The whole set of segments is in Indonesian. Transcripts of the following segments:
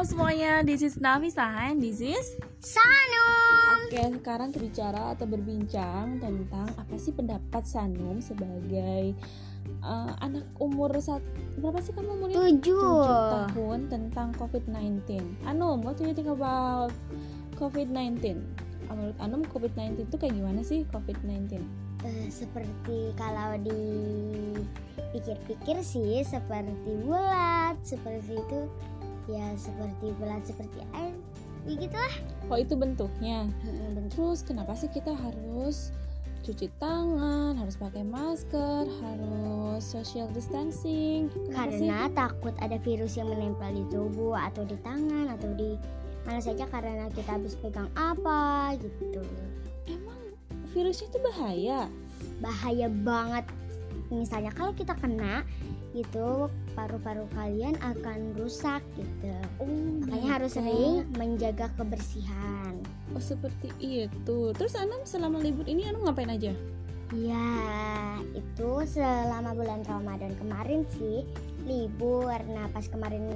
Halo semuanya, this is Nafisa and this is Sanum. Oke, sekarang kita bicara atau berbincang tentang apa sih pendapat Sanum sebagai uh, anak umur saat berapa sih kamu umurnya? Tujuh. tahun tentang COVID-19. Anum, what do you think about COVID-19? Menurut Anum, COVID-19 itu kayak gimana sih COVID-19? Uh, seperti kalau dipikir-pikir sih seperti bulat, seperti itu ya seperti bulat seperti air begitulah oh itu bentuknya hmm, terus kenapa sih kita harus cuci tangan, harus pakai masker, harus social distancing. Kenapa karena sih? takut ada virus yang menempel di tubuh atau di tangan atau di mana saja karena kita habis pegang apa gitu. Emang virusnya itu bahaya? Bahaya banget. Misalnya kalau kita kena gitu paru-paru kalian akan rusak gitu. Oh, Makanya harus sering menjaga kebersihan. Oh seperti itu. Terus Anam selama libur ini Anam ngapain aja? Ya itu selama bulan Ramadan kemarin sih libur. Nah pas kemarin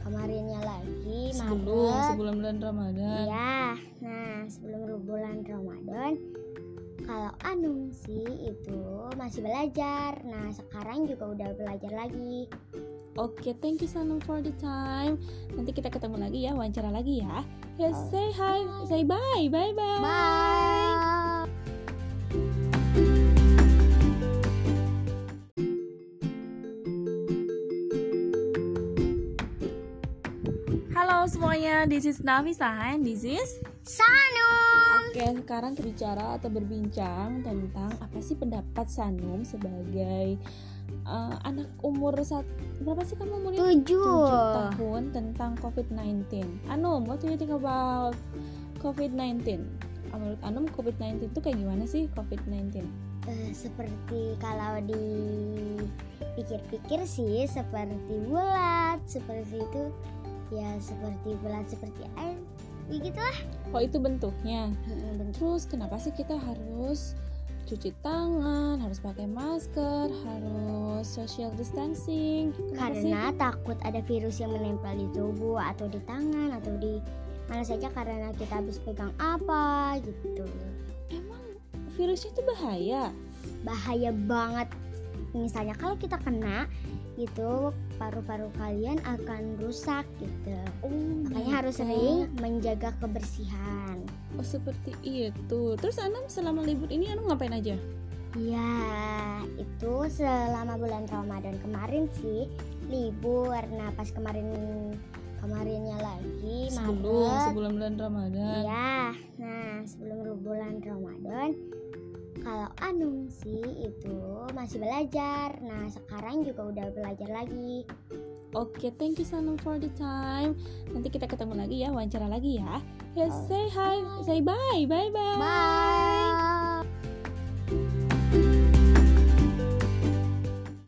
kemarinnya lagi sebelum Maret, sebelum bulan Ramadan. Iya. Nah sebelum bulan Ramadan kalau Anung sih itu masih belajar. Nah, sekarang juga udah belajar lagi. Oke, okay, thank you Sanung for the time. Nanti kita ketemu lagi ya, wawancara lagi ya. Ya, oh. say hi, say bye, bye bye. Bye. Halo semuanya, this is Nafisa and this is Sanu. Oke, sekarang kita bicara atau berbincang tentang apa sih pendapat Sanum sebagai uh, anak umur saat berapa sih kamu umurnya? Tujuh. tahun tentang COVID-19. Anum, what do you think about COVID-19? Menurut Anum, COVID-19 itu kayak gimana sih COVID-19? Uh, eh, seperti kalau dipikir-pikir sih seperti bulat, seperti itu ya seperti bulat seperti air begitulah oh itu bentuknya hmm, terus kenapa sih kita harus cuci tangan, harus pakai masker, harus social distancing. Kenapa karena sih? takut ada virus yang menempel di tubuh atau di tangan atau di mana saja karena kita habis pegang apa gitu. Emang virusnya itu bahaya? Bahaya banget. Misalnya kalau kita kena gitu paru-paru kalian akan rusak gitu. Oh, Makanya harus sering menjaga kebersihan. Oh seperti itu. Terus Anam selama libur ini Anam ngapain aja? Ya itu selama bulan Ramadan kemarin sih libur. Nah pas kemarin kemarinnya lagi sebelum Maret, sebelum bulan Ramadan. Iya. Nah sebelum bulan Ramadan kalau Anung sih itu masih belajar. Nah, sekarang juga udah belajar lagi. Oke, okay, thank you Sanung for the time. Nanti kita ketemu lagi ya, wawancara lagi ya. Ya, oh. say hi, say bye, bye bye. Bye.